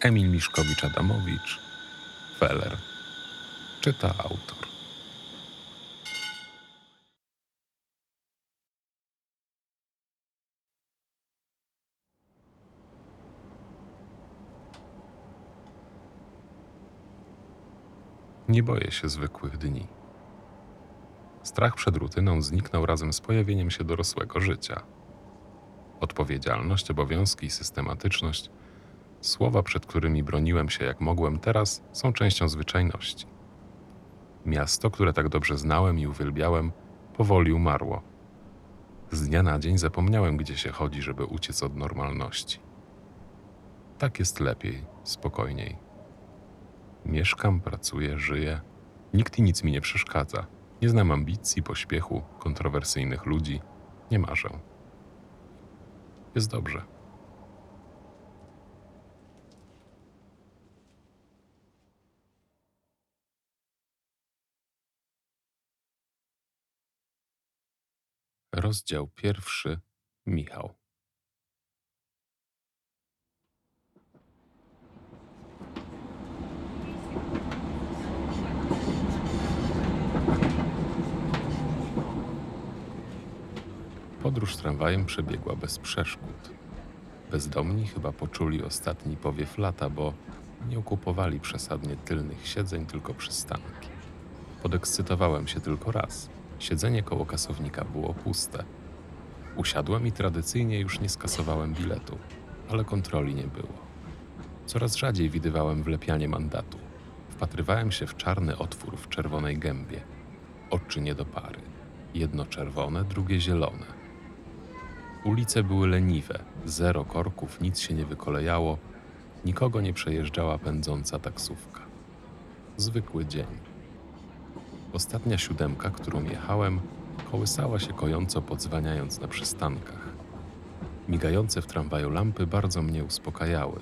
Emil Miszkowicz-Adamowicz, Feller. Czyta autor. Nie boję się zwykłych dni. Strach przed rutyną zniknął razem z pojawieniem się dorosłego życia. Odpowiedzialność, obowiązki i systematyczność, słowa, przed którymi broniłem się jak mogłem teraz, są częścią zwyczajności. Miasto, które tak dobrze znałem i uwielbiałem, powoli umarło. Z dnia na dzień zapomniałem, gdzie się chodzi, żeby uciec od normalności. Tak jest lepiej, spokojniej. Mieszkam, pracuję, żyję. Nikt i nic mi nie przeszkadza. Nie znam ambicji, pośpiechu, kontrowersyjnych ludzi. Nie marzę. Jest dobrze. Rozdział pierwszy. Michał. Podróż tramwajem przebiegła bez przeszkód. Bezdomni chyba poczuli ostatni powiew lata, bo nie okupowali przesadnie tylnych siedzeń, tylko przystanki. Podekscytowałem się tylko raz. Siedzenie koło kasownika było puste. Usiadłem i tradycyjnie już nie skasowałem biletu, ale kontroli nie było. Coraz rzadziej widywałem wlepianie mandatu. Wpatrywałem się w czarny otwór w czerwonej gębie. Oczy nie do pary. Jedno czerwone, drugie zielone. Ulice były leniwe, zero korków, nic się nie wykolejało, nikogo nie przejeżdżała pędząca taksówka. Zwykły dzień. Ostatnia siódemka, którą jechałem, kołysała się kojąco podzwaniając na przystankach. Migające w tramwaju lampy bardzo mnie uspokajały.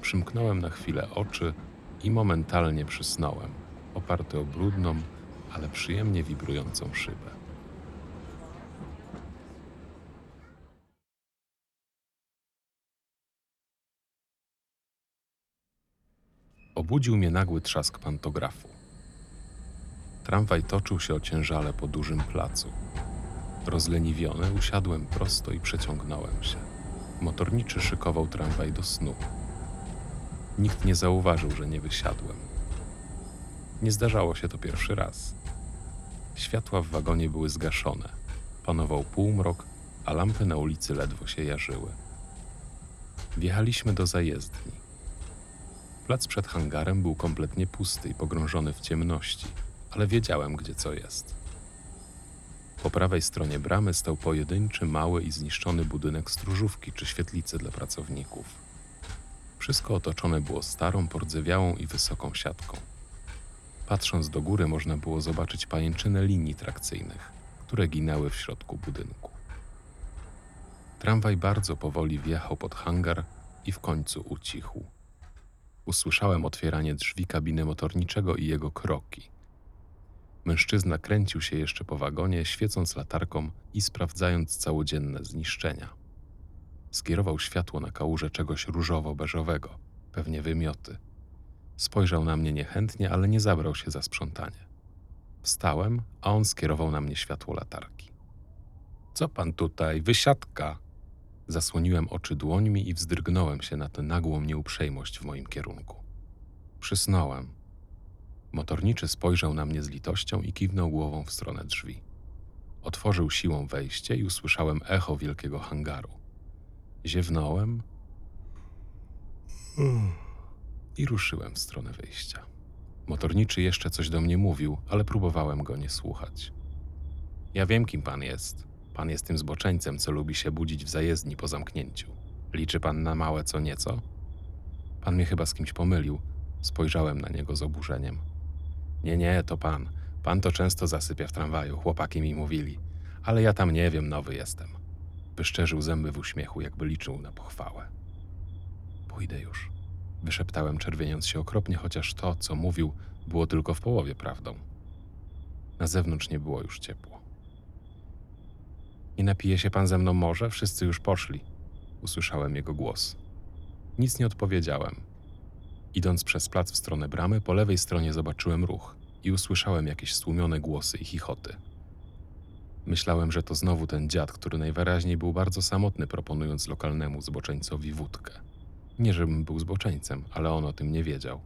Przymknąłem na chwilę oczy i momentalnie przysnąłem, oparty o brudną, ale przyjemnie wibrującą szybę. Obudził mnie nagły trzask pantografu. Tramwaj toczył się ociężale po dużym placu. Rozleniwiony usiadłem prosto i przeciągnąłem się. Motorniczy szykował tramwaj do snu. Nikt nie zauważył, że nie wysiadłem. Nie zdarzało się to pierwszy raz. Światła w wagonie były zgaszone. Panował półmrok, a lampy na ulicy ledwo się jarzyły. Wjechaliśmy do zajezdni. Plac przed hangarem był kompletnie pusty i pogrążony w ciemności, ale wiedziałem, gdzie co jest. Po prawej stronie bramy stał pojedynczy, mały i zniszczony budynek stróżówki czy świetlicy dla pracowników. Wszystko otoczone było starą, pordzewiałą i wysoką siatką. Patrząc do góry, można było zobaczyć pajęczynę linii trakcyjnych, które ginęły w środku budynku. Tramwaj bardzo powoli wjechał pod hangar i w końcu ucichł. Usłyszałem otwieranie drzwi kabiny motorniczego i jego kroki. Mężczyzna kręcił się jeszcze po wagonie, świecąc latarką i sprawdzając całodzienne zniszczenia. Skierował światło na kałużę czegoś różowo-beżowego, pewnie wymioty. Spojrzał na mnie niechętnie, ale nie zabrał się za sprzątanie. Wstałem, a on skierował na mnie światło latarki. Co pan tutaj, wysiadka? Zasłoniłem oczy dłońmi i wzdrygnąłem się na tę nagłą nieuprzejmość w moim kierunku. Przysnąłem. Motorniczy spojrzał na mnie z litością i kiwnął głową w stronę drzwi. Otworzył siłą wejście i usłyszałem echo wielkiego hangaru. Ziewnąłem i ruszyłem w stronę wyjścia. Motorniczy jeszcze coś do mnie mówił, ale próbowałem go nie słuchać. Ja wiem, kim pan jest. Pan jest tym zboczeńcem, co lubi się budzić w zajezdni po zamknięciu. Liczy pan na małe co nieco? Pan mnie chyba z kimś pomylił. Spojrzałem na niego z oburzeniem. Nie, nie, to pan. Pan to często zasypia w tramwaju, chłopaki mi mówili. Ale ja tam nie wiem, nowy jestem. Wyszczerzył zęby w uśmiechu, jakby liczył na pochwałę. Pójdę już. Wyszeptałem, czerwieniąc się okropnie, chociaż to, co mówił, było tylko w połowie prawdą. Na zewnątrz nie było już ciepło. Nie napije się pan ze mną może? Wszyscy już poszli. Usłyszałem jego głos. Nic nie odpowiedziałem. Idąc przez plac w stronę bramy, po lewej stronie zobaczyłem ruch i usłyszałem jakieś stłumione głosy i chichoty. Myślałem, że to znowu ten dziad, który najwyraźniej był bardzo samotny, proponując lokalnemu zboczeńcowi wódkę. Nie, żebym był zboczeńcem, ale on o tym nie wiedział.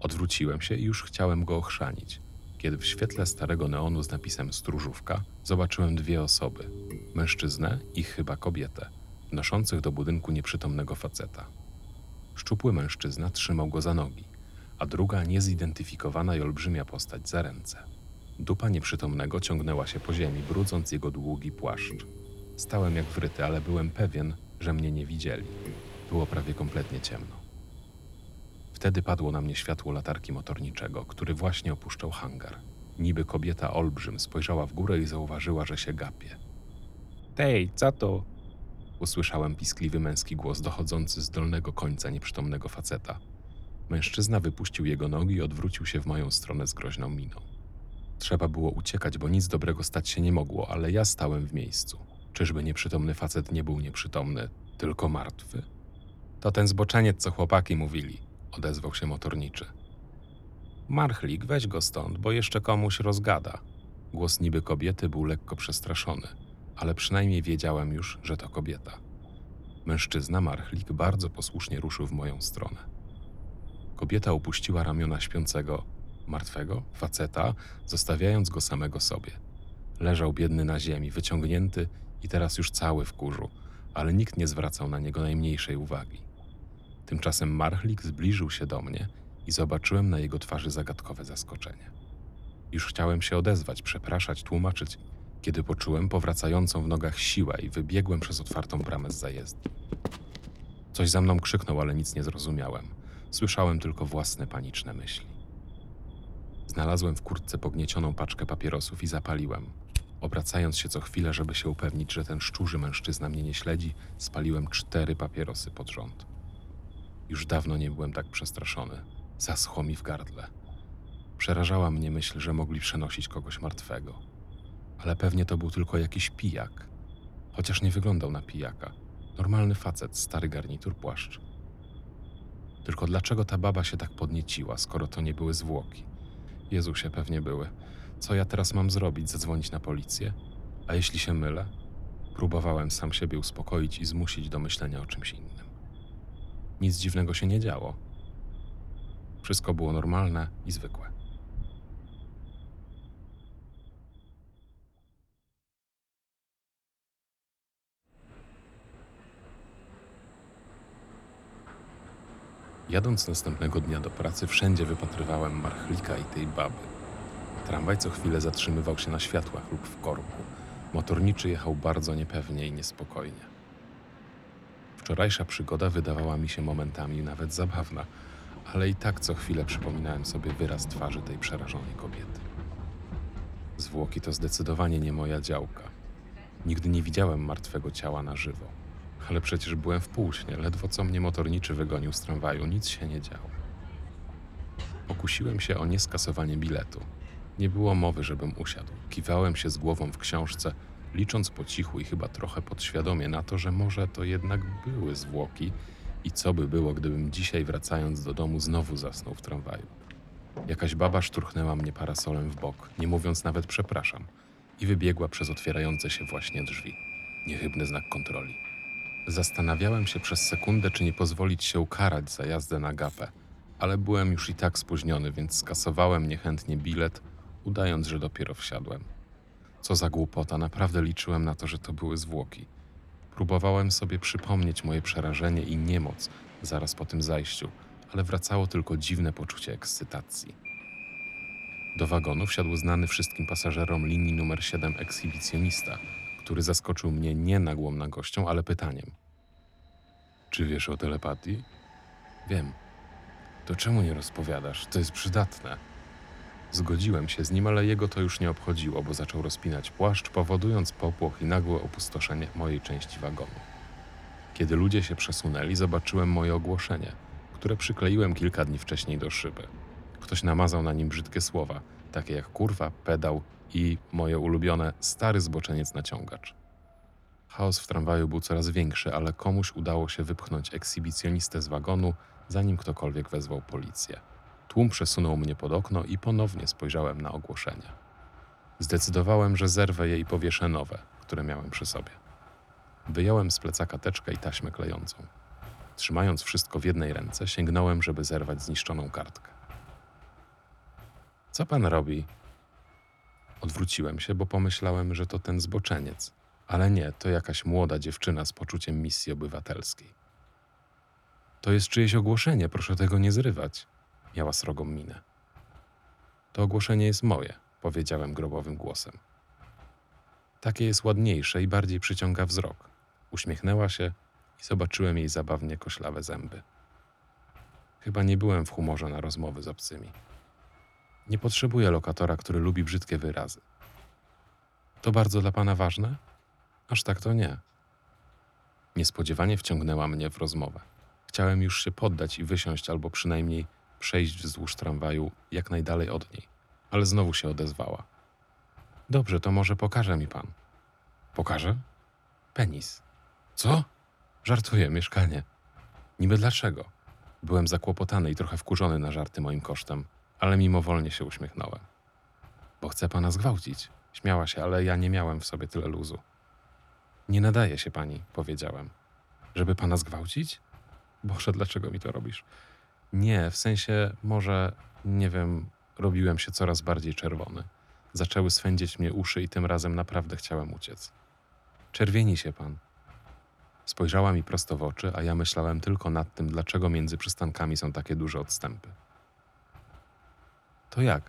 Odwróciłem się i już chciałem go ochrzanić, kiedy w świetle starego neonu z napisem stróżówka zobaczyłem dwie osoby: mężczyznę i chyba kobietę, wnoszących do budynku nieprzytomnego faceta. Szczupły mężczyzna trzymał go za nogi, a druga niezidentyfikowana i olbrzymia postać za ręce. Dupa nieprzytomnego ciągnęła się po ziemi, brudząc jego długi płaszcz. Stałem jak wryty, ale byłem pewien, że mnie nie widzieli. Było prawie kompletnie ciemno. Wtedy padło na mnie światło latarki motorniczego, który właśnie opuszczał hangar. Niby kobieta olbrzym spojrzała w górę i zauważyła, że się gapie. Tej, co to? Usłyszałem piskliwy męski głos dochodzący z dolnego końca nieprzytomnego faceta. Mężczyzna wypuścił jego nogi i odwrócił się w moją stronę z groźną miną. Trzeba było uciekać, bo nic dobrego stać się nie mogło, ale ja stałem w miejscu. Czyżby nieprzytomny facet nie był nieprzytomny, tylko martwy? To ten zboczeniec, co chłopaki mówili, odezwał się motorniczy. Marchlik, weź go stąd, bo jeszcze komuś rozgada. Głos niby kobiety był lekko przestraszony, ale przynajmniej wiedziałem już, że to kobieta. Mężczyzna Marchlik bardzo posłusznie ruszył w moją stronę. Kobieta opuściła ramiona śpiącego, martwego faceta, zostawiając go samego sobie. Leżał biedny na ziemi, wyciągnięty i teraz już cały w kurzu, ale nikt nie zwracał na niego najmniejszej uwagi. Tymczasem Marchlik zbliżył się do mnie i zobaczyłem na jego twarzy zagadkowe zaskoczenie. Już chciałem się odezwać, przepraszać, tłumaczyć, kiedy poczułem powracającą w nogach siłę i wybiegłem przez otwartą bramę z zajezdni. Coś za mną krzyknął, ale nic nie zrozumiałem. Słyszałem tylko własne paniczne myśli. Znalazłem w kurtce pogniecioną paczkę papierosów i zapaliłem. Obracając się co chwilę, żeby się upewnić, że ten szczurzy mężczyzna mnie nie śledzi, spaliłem cztery papierosy pod rząd. Już dawno nie byłem tak przestraszony. Zaschło mi w gardle. Przerażała mnie myśl, że mogli przenosić kogoś martwego. Ale pewnie to był tylko jakiś pijak. Chociaż nie wyglądał na pijaka. Normalny facet, stary garnitur, płaszcz. Tylko dlaczego ta baba się tak podnieciła, skoro to nie były zwłoki? Jezusie, pewnie były. Co ja teraz mam zrobić? Zadzwonić na policję? A jeśli się mylę? Próbowałem sam siebie uspokoić i zmusić do myślenia o czymś innym. Nic dziwnego się nie działo. Wszystko było normalne i zwykłe. Jadąc następnego dnia do pracy, wszędzie wypatrywałem marchlika i tej baby. Tramwaj co chwilę zatrzymywał się na światłach lub w korku. Motorniczy jechał bardzo niepewnie i niespokojnie. Wczorajsza przygoda wydawała mi się momentami nawet zabawna, ale i tak co chwilę przypominałem sobie wyraz twarzy tej przerażonej kobiety. Zwłoki to zdecydowanie nie moja działka. Nigdy nie widziałem martwego ciała na żywo. Ale przecież byłem w półśnie, ledwo co mnie motorniczy wygonił z tramwaju, nic się nie działo. Pokusiłem się o nieskasowanie biletu. Nie było mowy, żebym usiadł. Kiwałem się z głową w książce, licząc po cichu i chyba trochę podświadomie na to, że może to jednak były zwłoki i co by było, gdybym dzisiaj wracając do domu znowu zasnął w tramwaju. Jakaś baba szturchnęła mnie parasolem w bok, nie mówiąc nawet przepraszam, i wybiegła przez otwierające się właśnie drzwi. Niechybny znak kontroli. Zastanawiałem się przez sekundę, czy nie pozwolić się ukarać za jazdę na gapę, ale byłem już i tak spóźniony, więc skasowałem niechętnie bilet, udając, że dopiero wsiadłem. Co za głupota, naprawdę liczyłem na to, że to były zwłoki. Próbowałem sobie przypomnieć moje przerażenie i niemoc zaraz po tym zajściu, ale wracało tylko dziwne poczucie ekscytacji. Do wagonu wsiadł znany wszystkim pasażerom linii numer 7 ekshibicjonista, który zaskoczył mnie nie nagłą nagością, ale pytaniem. Czy wiesz o telepatii? Wiem. To czemu nie rozpowiadasz? To jest przydatne. Zgodziłem się z nim, ale jego to już nie obchodziło, bo zaczął rozpinać płaszcz, powodując popłoch i nagłe opustoszenie mojej części wagonu. Kiedy ludzie się przesunęli, zobaczyłem moje ogłoszenie, które przykleiłem kilka dni wcześniej do szyby. Ktoś namazał na nim brzydkie słowa, takie jak kurwa, pedał i moje ulubione stary zboczeniec naciągacz. Chaos w tramwaju był coraz większy, ale komuś udało się wypchnąć ekshibicjonistę z wagonu, zanim ktokolwiek wezwał policję. Tłum przesunął mnie pod okno i ponownie spojrzałem na ogłoszenie. Zdecydowałem, że zerwę je i powieszę nowe, które miałem przy sobie. Wyjąłem z plecaka teczkę i taśmę klejącą. Trzymając wszystko w jednej ręce, sięgnąłem, żeby zerwać zniszczoną kartkę. Co pan robi? Odwróciłem się, bo pomyślałem, że to ten zboczeniec, ale nie, to jakaś młoda dziewczyna z poczuciem misji obywatelskiej. To jest czyjeś ogłoszenie, proszę tego nie zrywać. Miała srogą minę. To ogłoszenie jest moje, powiedziałem grobowym głosem. Takie jest ładniejsze i bardziej przyciąga wzrok. Uśmiechnęła się i zobaczyłem jej zabawnie koślawe zęby. Chyba nie byłem w humorze na rozmowy z obcymi. Nie potrzebuję lokatora, który lubi brzydkie wyrazy. To bardzo dla pana ważne? Aż tak to nie. Niespodziewanie wciągnęła mnie w rozmowę. Chciałem już się poddać i wysiąść, albo przynajmniej przejść wzdłuż tramwaju jak najdalej od niej, ale znowu się odezwała. Dobrze, to może pokaże mi pan. Pokaże? Penis. Co? Żartuję, mieszkanie. Niby dlaczego? Byłem zakłopotany i trochę wkurzony na żarty moim kosztem, ale mimowolnie się uśmiechnąłem. Bo chcę pana zgwałcić. Śmiała się, ale ja nie miałem w sobie tyle luzu. Nie nadaje się pani, powiedziałem. Żeby pana zgwałcić? Boże, dlaczego mi to robisz? Nie, w sensie może, nie wiem, robiłem się coraz bardziej czerwony. Zaczęły swędzić mnie uszy i tym razem naprawdę chciałem uciec. Czerwieni się pan. Spojrzała mi prosto w oczy, a ja myślałem tylko nad tym, dlaczego między przystankami są takie duże odstępy. To jak?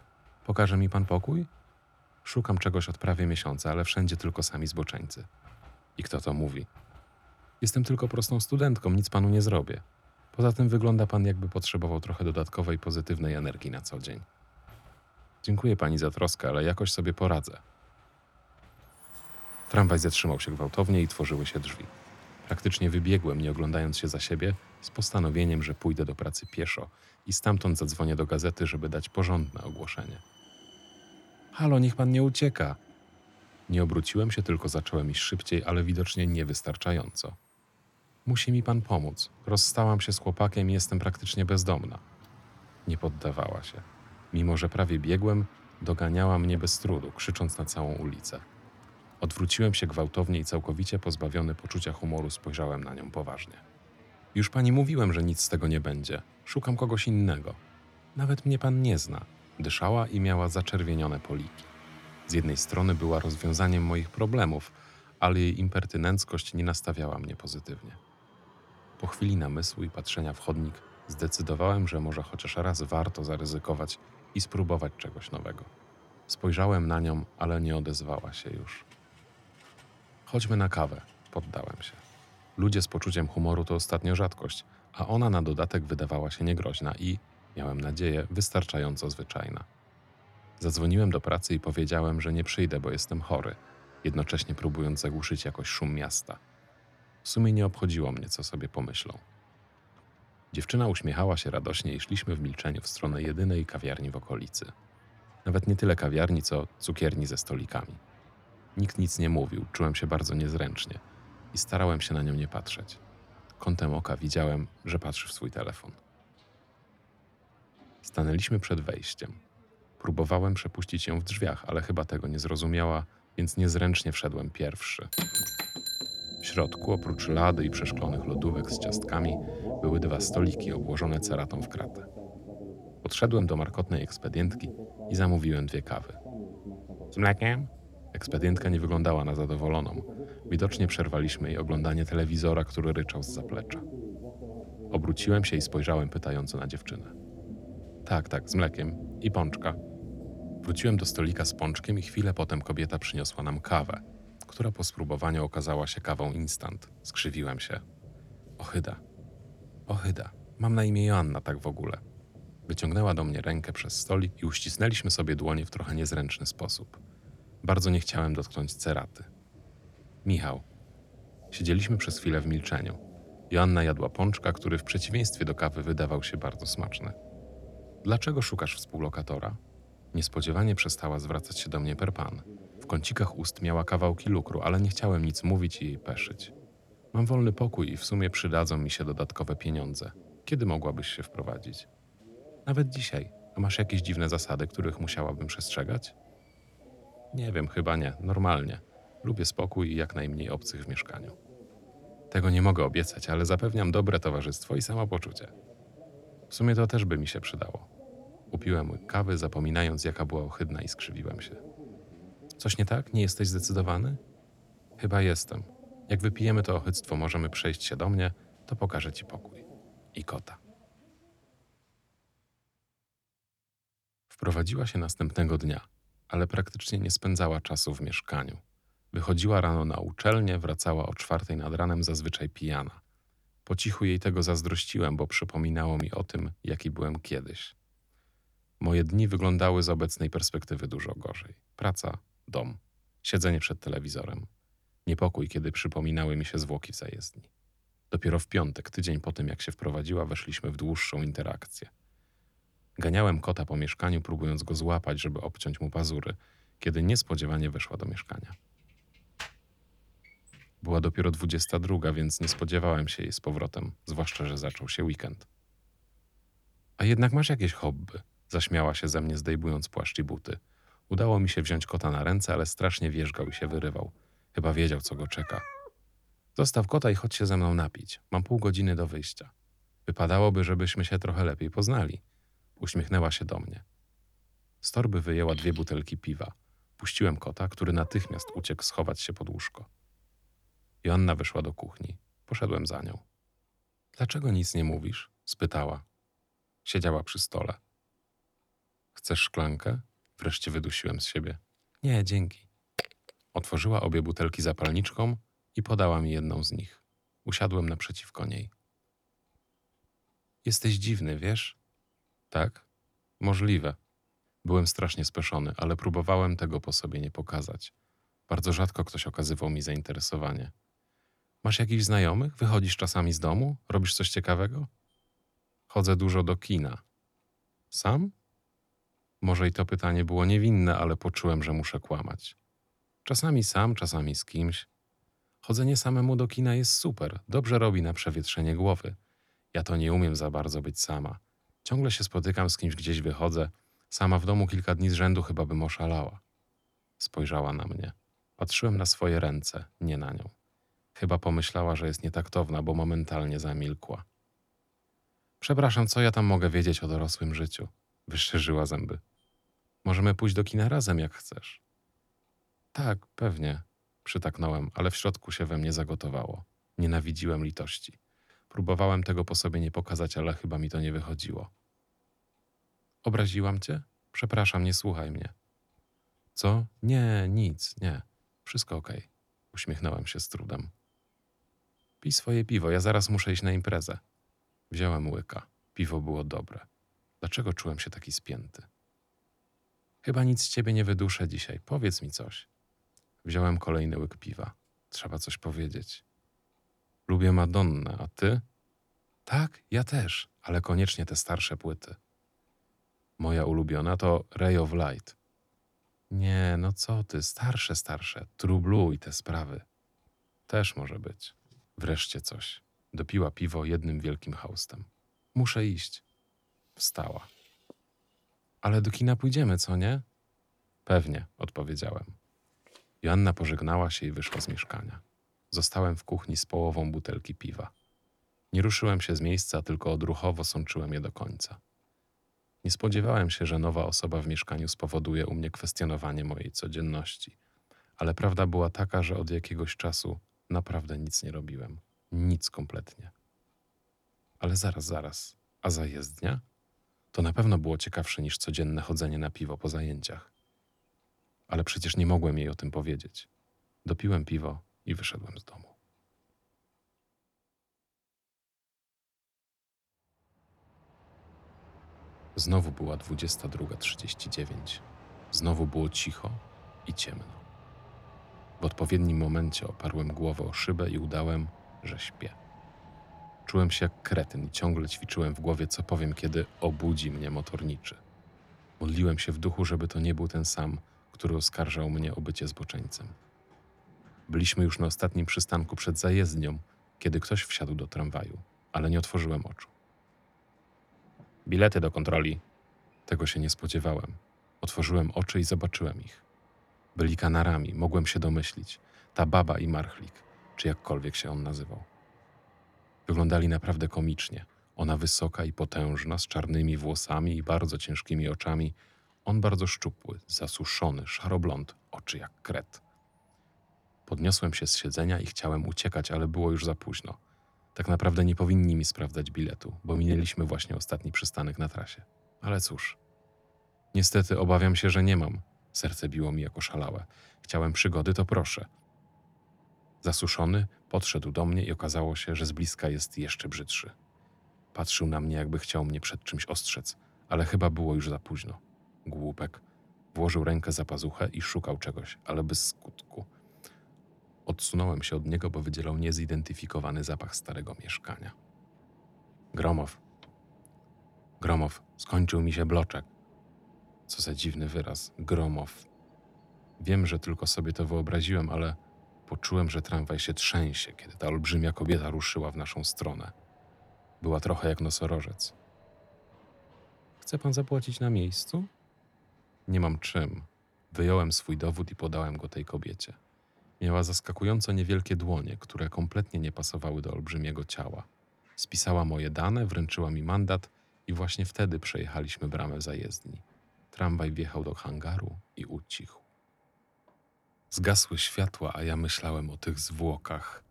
Pokaże mi pan pokój? Szukam czegoś od prawie miesiąca, ale wszędzie tylko sami zboczeńcy. I kto to mówi? Jestem tylko prostą studentką, nic panu nie zrobię. Poza tym wygląda pan, jakby potrzebował trochę dodatkowej pozytywnej energii na co dzień. Dziękuję pani za troskę, ale jakoś sobie poradzę. Tramwaj zatrzymał się gwałtownie i tworzyły się drzwi. Praktycznie wybiegłem, nie oglądając się za siebie, z postanowieniem, że pójdę do pracy pieszo i stamtąd zadzwonię do gazety, żeby dać porządne ogłoszenie. Halo, niech pan nie ucieka. Nie obróciłem się, tylko zacząłem iść szybciej, ale widocznie niewystarczająco. Musi mi pan pomóc. Rozstałam się z chłopakiem i jestem praktycznie bezdomna. Nie poddawała się. Mimo, że prawie biegłem, doganiała mnie bez trudu, krzycząc na całą ulicę. Odwróciłem się gwałtownie i całkowicie pozbawiony poczucia humoru spojrzałem na nią poważnie. Już pani mówiłem, że nic z tego nie będzie. Szukam kogoś innego. Nawet mnie pan nie zna. Dyszała i miała zaczerwienione poliki. Z jednej strony była rozwiązaniem moich problemów, ale jej impertynenckość nie nastawiała mnie pozytywnie. Po chwili namysłu i patrzenia w chodnik zdecydowałem, że może chociaż raz warto zaryzykować i spróbować czegoś nowego. Spojrzałem na nią, ale nie odezwała się już. Chodźmy na kawę, poddałem się. Ludzie z poczuciem humoru to ostatnio rzadkość, a ona na dodatek wydawała się niegroźna i, miałem nadzieję, wystarczająco zwyczajna. Zadzwoniłem do pracy i powiedziałem, że nie przyjdę, bo jestem chory, jednocześnie próbując zagłuszyć jakoś szum miasta. W sumie nie obchodziło mnie, co sobie pomyślą. Dziewczyna uśmiechała się radośnie i szliśmy w milczeniu w stronę jedynej kawiarni w okolicy. Nawet nie tyle kawiarni, co cukierni ze stolikami. Nikt nic nie mówił, czułem się bardzo niezręcznie i starałem się na nią nie patrzeć. Kątem oka widziałem, że patrzy w swój telefon. Stanęliśmy przed wejściem. Próbowałem przepuścić ją w drzwiach, ale chyba tego nie zrozumiała, więc niezręcznie wszedłem pierwszy. W środku, oprócz lady i przeszklonych lodówek z ciastkami, były dwa stoliki obłożone ceratą w kratę. Podszedłem do markotnej ekspedientki i zamówiłem dwie kawy. Z mlekiem? Ekspedientka nie wyglądała na zadowoloną. Widocznie przerwaliśmy jej oglądanie telewizora, który ryczał z zaplecza. Obróciłem się i spojrzałem pytająco na dziewczynę. Tak, tak, z mlekiem i pączka. Wróciłem do stolika z pączkiem i chwilę potem kobieta przyniosła nam kawę, która po spróbowaniu okazała się kawą instant. Skrzywiłem się. Ochyda. Ochyda. Mam na imię Joanna, tak w ogóle. Wyciągnęła do mnie rękę przez stolik i uścisnęliśmy sobie dłonie w trochę niezręczny sposób. Bardzo nie chciałem dotknąć ceraty. Michał. Siedzieliśmy przez chwilę w milczeniu. Joanna jadła pączka, który w przeciwieństwie do kawy wydawał się bardzo smaczny. Dlaczego szukasz współlokatora? Niespodziewanie przestała zwracać się do mnie per pan. W kącikach ust miała kawałki lukru, ale nie chciałem nic mówić i jej peszyć. Mam wolny pokój i w sumie przydadzą mi się dodatkowe pieniądze. Kiedy mogłabyś się wprowadzić? Nawet dzisiaj. A masz jakieś dziwne zasady, których musiałabym przestrzegać? Nie wiem, chyba nie. Normalnie. Lubię spokój i jak najmniej obcych w mieszkaniu. Tego nie mogę obiecać, ale zapewniam dobre towarzystwo i samopoczucie. W sumie to też by mi się przydało. Upiłem kawy, zapominając, jaka była ohydna i skrzywiłem się. Coś nie tak? Nie jesteś zdecydowany? Chyba jestem. Jak wypijemy to ochyctwo, możemy przejść się do mnie, to pokażę ci pokój. I kota. Wprowadziła się następnego dnia, ale praktycznie nie spędzała czasu w mieszkaniu. Wychodziła rano na uczelnię, wracała o czwartej nad ranem, zazwyczaj pijana. Po cichu jej tego zazdrościłem, bo przypominało mi o tym, jaki byłem kiedyś. Moje dni wyglądały z obecnej perspektywy dużo gorzej. Praca, dom, siedzenie przed telewizorem. Niepokój, kiedy przypominały mi się zwłoki w zajezdni. Dopiero w piątek, tydzień po tym, jak się wprowadziła, weszliśmy w dłuższą interakcję. Ganiałem kota po mieszkaniu, próbując go złapać, żeby obciąć mu pazury, kiedy niespodziewanie weszła do mieszkania. Była dopiero 22, więc nie spodziewałem się jej z powrotem, zwłaszcza, że zaczął się weekend. A jednak masz jakieś hobby? Zaśmiała się ze mnie, zdejmując płaszcz i buty. Udało mi się wziąć kota na ręce, ale strasznie wierzgał i się wyrywał. Chyba wiedział, co go czeka. Zostaw kota i chodź się ze mną napić. Mam pół godziny do wyjścia. Wypadałoby, żebyśmy się trochę lepiej poznali. Uśmiechnęła się do mnie. Z torby wyjęła dwie butelki piwa. Puściłem kota, który natychmiast uciekł schować się pod łóżko. Joanna wyszła do kuchni. Poszedłem za nią. Dlaczego nic nie mówisz? spytała. Siedziała przy stole. Chcesz szklankę? Wreszcie wydusiłem z siebie. Nie, dzięki. Otworzyła obie butelki zapalniczką i podała mi jedną z nich. Usiadłem naprzeciwko niej. Jesteś dziwny, wiesz? Tak? Możliwe. Byłem strasznie speszony, ale próbowałem tego po sobie nie pokazać. Bardzo rzadko ktoś okazywał mi zainteresowanie. Masz jakichś znajomych? Wychodzisz czasami z domu? Robisz coś ciekawego? Chodzę dużo do kina. Sam? Może i to pytanie było niewinne, ale poczułem, że muszę kłamać. Czasami sam, czasami z kimś. Chodzenie samemu do kina jest super, dobrze robi na przewietrzenie głowy. Ja to nie umiem za bardzo być sama. Ciągle się spotykam z kimś, gdzieś wychodzę. Sama w domu kilka dni z rzędu chyba bym oszalała. Spojrzała na mnie. Patrzyłem na swoje ręce, nie na nią. Chyba pomyślała, że jest nietaktowna, bo momentalnie zamilkła. Przepraszam, co ja tam mogę wiedzieć o dorosłym życiu? Wyszczerzyła zęby. Możemy pójść do kina razem, jak chcesz. Tak, pewnie, przytaknąłem, ale w środku się we mnie zagotowało. Nienawidziłem litości. Próbowałem tego po sobie nie pokazać, ale chyba mi to nie wychodziło. Obraziłam cię? Przepraszam, nie słuchaj mnie. Co? Nie, nic, nie. Wszystko okej. Uśmiechnąłem się z trudem. Pij swoje piwo, ja zaraz muszę iść na imprezę. Wziąłem łyka. Piwo było dobre. Dlaczego czułem się taki spięty? Chyba nic z ciebie nie wyduszę dzisiaj. Powiedz mi coś. Wziąłem kolejny łyk piwa. Trzeba coś powiedzieć. Lubię Madonnę, a ty? Tak, ja też, ale koniecznie te starsze płyty. Moja ulubiona to Ray of Light. Nie, no co ty, starsze, starsze, True Blue i te sprawy. Też może być. Wreszcie coś. Dopiła piwo jednym wielkim haustem. Muszę iść. Wstała. Ale do kina pójdziemy, co nie? Pewnie, odpowiedziałem. Joanna pożegnała się i wyszła z mieszkania. Zostałem w kuchni z połową butelki piwa. Nie ruszyłem się z miejsca, tylko odruchowo sączyłem je do końca. Nie spodziewałem się, że nowa osoba w mieszkaniu spowoduje u mnie kwestionowanie mojej codzienności, ale prawda była taka, że od jakiegoś czasu naprawdę nic nie robiłem. Nic kompletnie. Ale zaraz, zaraz. A zajezdnia? To na pewno było ciekawsze niż codzienne chodzenie na piwo po zajęciach. Ale przecież nie mogłem jej o tym powiedzieć. Dopiłem piwo i wyszedłem z domu. Znowu była 22.39. Znowu było cicho i ciemno. W odpowiednim momencie oparłem głowę o szybę i udałem, że śpię. Czułem się jak kretyn i ciągle ćwiczyłem w głowie, co powiem, kiedy obudzi mnie motorniczy. Modliłem się w duchu, żeby to nie był ten sam który oskarżał mnie o bycie zboczeńcem. Byliśmy już na ostatnim przystanku przed zajezdnią, kiedy ktoś wsiadł do tramwaju, ale nie otworzyłem oczu. Bilety do kontroli. Tego się nie spodziewałem. Otworzyłem oczy i zobaczyłem ich. Byli kanarami, mogłem się domyślić. Ta baba i marchlik, czy jakkolwiek się on nazywał. Wyglądali naprawdę komicznie. Ona wysoka i potężna, z czarnymi włosami i bardzo ciężkimi oczami. On bardzo szczupły, zasuszony, szaroblond, oczy jak kret. Podniosłem się z siedzenia i chciałem uciekać, ale było już za późno. Tak naprawdę nie powinni mi sprawdzać biletu, bo minęliśmy właśnie ostatni przystanek na trasie. Ale cóż. Niestety obawiam się, że nie mam. Serce biło mi jako szalałe. Chciałem przygody, to proszę. Zasuszony podszedł do mnie i okazało się, że z bliska jest jeszcze brzydszy. Patrzył na mnie, jakby chciał mnie przed czymś ostrzec, ale chyba było już za późno. Głupek. Włożył rękę za pazuchę i szukał czegoś, ale bez skutku. Odsunąłem się od niego, bo wydzielał niezidentyfikowany zapach starego mieszkania. Gromow. Gromow. Skończył mi się bloczek. Co za dziwny wyraz. Gromow. Wiem, że tylko sobie to wyobraziłem, ale poczułem, że tramwaj się trzęsie, kiedy ta olbrzymia kobieta ruszyła w naszą stronę. Była trochę jak nosorożec. Chce pan zapłacić na miejscu? Nie mam czym. Wyjąłem swój dowód i podałem go tej kobiecie. Miała zaskakująco niewielkie dłonie, które kompletnie nie pasowały do olbrzymiego ciała. Spisała moje dane, wręczyła mi mandat i właśnie wtedy przejechaliśmy bramę zajezdni. Tramwaj wjechał do hangaru i ucichł. Zgasły światła, a ja myślałem o tych zwłokach.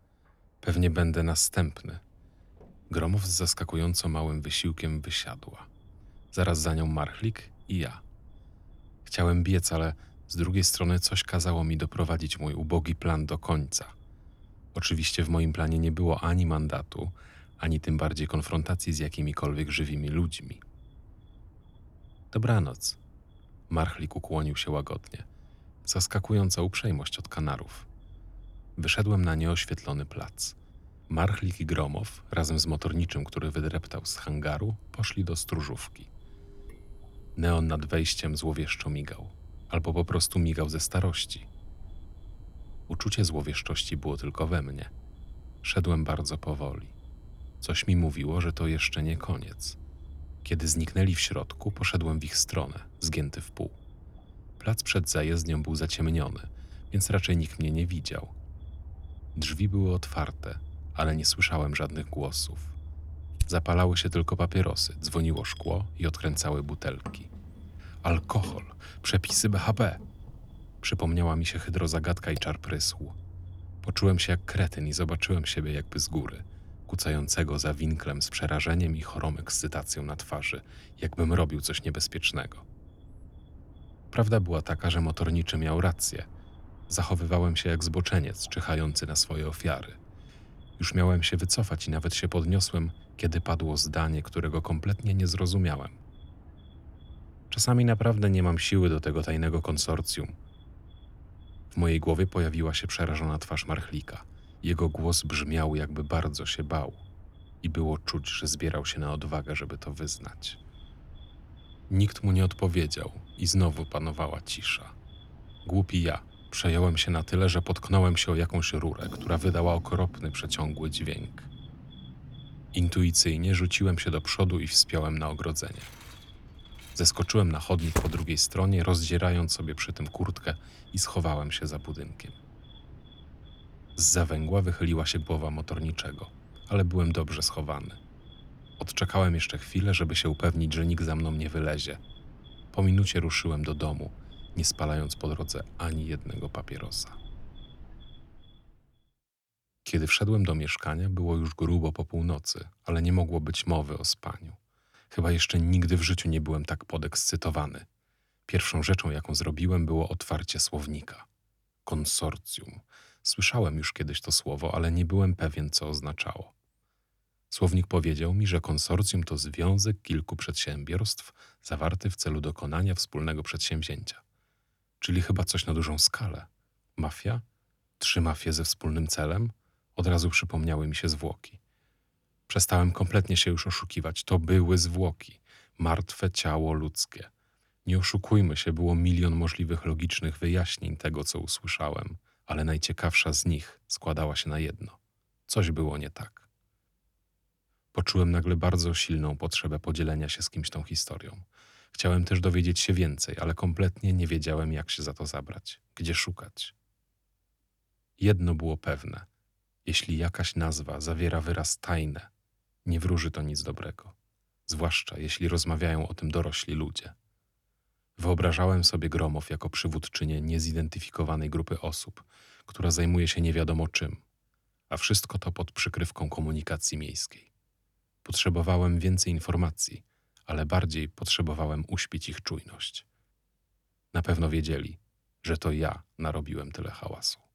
Pewnie będę następny. Gromow z zaskakująco małym wysiłkiem wysiadła. Zaraz za nią Marchlik i ja. Chciałem biec, ale z drugiej strony coś kazało mi doprowadzić mój ubogi plan do końca. Oczywiście w moim planie nie było ani mandatu, ani tym bardziej konfrontacji z jakimikolwiek żywymi ludźmi. Dobranoc. Marchlik ukłonił się łagodnie. Zaskakująca uprzejmość od kanarów. Wyszedłem na nieoświetlony plac. Marchlik i Gromow, razem z motorniczym, który wydreptał z hangaru, poszli do stróżówki. Neon nad wejściem złowieszczo migał, albo po prostu migał ze starości. Uczucie złowieszczości było tylko we mnie. Szedłem bardzo powoli. Coś mi mówiło, że to jeszcze nie koniec. Kiedy zniknęli w środku, poszedłem w ich stronę, zgięty w pół. Plac przed zajezdnią był zaciemniony, więc raczej nikt mnie nie widział. Drzwi były otwarte, ale nie słyszałem żadnych głosów. Zapalały się tylko papierosy, dzwoniło szkło i odkręcały butelki. Alkohol, przepisy BHP. Przypomniała mi się hydrozagadka i czar prysł. Poczułem się jak kretyn i zobaczyłem siebie jakby z góry, kucającego za winklem z przerażeniem i chorą ekscytacją na twarzy, jakbym robił coś niebezpiecznego. Prawda była taka, że motorniczy miał rację. Zachowywałem się jak zboczeniec czyhający na swoje ofiary. Już miałem się wycofać i nawet się podniosłem, kiedy padło zdanie, którego kompletnie nie zrozumiałem. Czasami naprawdę nie mam siły do tego tajnego konsorcjum. W mojej głowie pojawiła się przerażona twarz Marchlika. Jego głos brzmiał, jakby bardzo się bał, i było czuć, że zbierał się na odwagę, żeby to wyznać. Nikt mu nie odpowiedział i znowu panowała cisza. Głupi ja przejąłem się na tyle, że potknąłem się o jakąś rurę, która wydała okropny, przeciągły dźwięk. Intuicyjnie rzuciłem się do przodu i wspiąłem na ogrodzenie. Zeskoczyłem na chodnik po drugiej stronie, rozdzierając sobie przy tym kurtkę i schowałem się za budynkiem. Z zawęgła wychyliła się głowa motorniczego, ale byłem dobrze schowany. Odczekałem jeszcze chwilę, żeby się upewnić, że nikt za mną nie wylezie. Po minucie ruszyłem do domu, nie spalając po drodze ani jednego papierosa. Kiedy wszedłem do mieszkania, było już grubo po północy, ale nie mogło być mowy o spaniu. Chyba jeszcze nigdy w życiu nie byłem tak podekscytowany. Pierwszą rzeczą, jaką zrobiłem, było otwarcie słownika. Konsorcjum. Słyszałem już kiedyś to słowo, ale nie byłem pewien, co oznaczało. Słownik powiedział mi, że konsorcjum to związek kilku przedsiębiorstw zawarty w celu dokonania wspólnego przedsięwzięcia. Czyli chyba coś na dużą skalę. Mafia? Trzy mafie ze wspólnym celem? Od razu przypomniały mi się zwłoki. Przestałem kompletnie się już oszukiwać. To były zwłoki, martwe ciało ludzkie. Nie oszukujmy się, było milion możliwych logicznych wyjaśnień tego, co usłyszałem, ale najciekawsza z nich składała się na jedno. Coś było nie tak. Poczułem nagle bardzo silną potrzebę podzielenia się z kimś tą historią. Chciałem też dowiedzieć się więcej, ale kompletnie nie wiedziałem, jak się za to zabrać, gdzie szukać. Jedno było pewne: jeśli jakaś nazwa zawiera wyraz tajne, nie wróży to nic dobrego, zwłaszcza jeśli rozmawiają o tym dorośli ludzie. Wyobrażałem sobie Gromow jako przywódczynię niezidentyfikowanej grupy osób, która zajmuje się nie wiadomo czym, a wszystko to pod przykrywką komunikacji miejskiej. Potrzebowałem więcej informacji, ale bardziej potrzebowałem uśpić ich czujność. Na pewno wiedzieli, że to ja narobiłem tyle hałasu.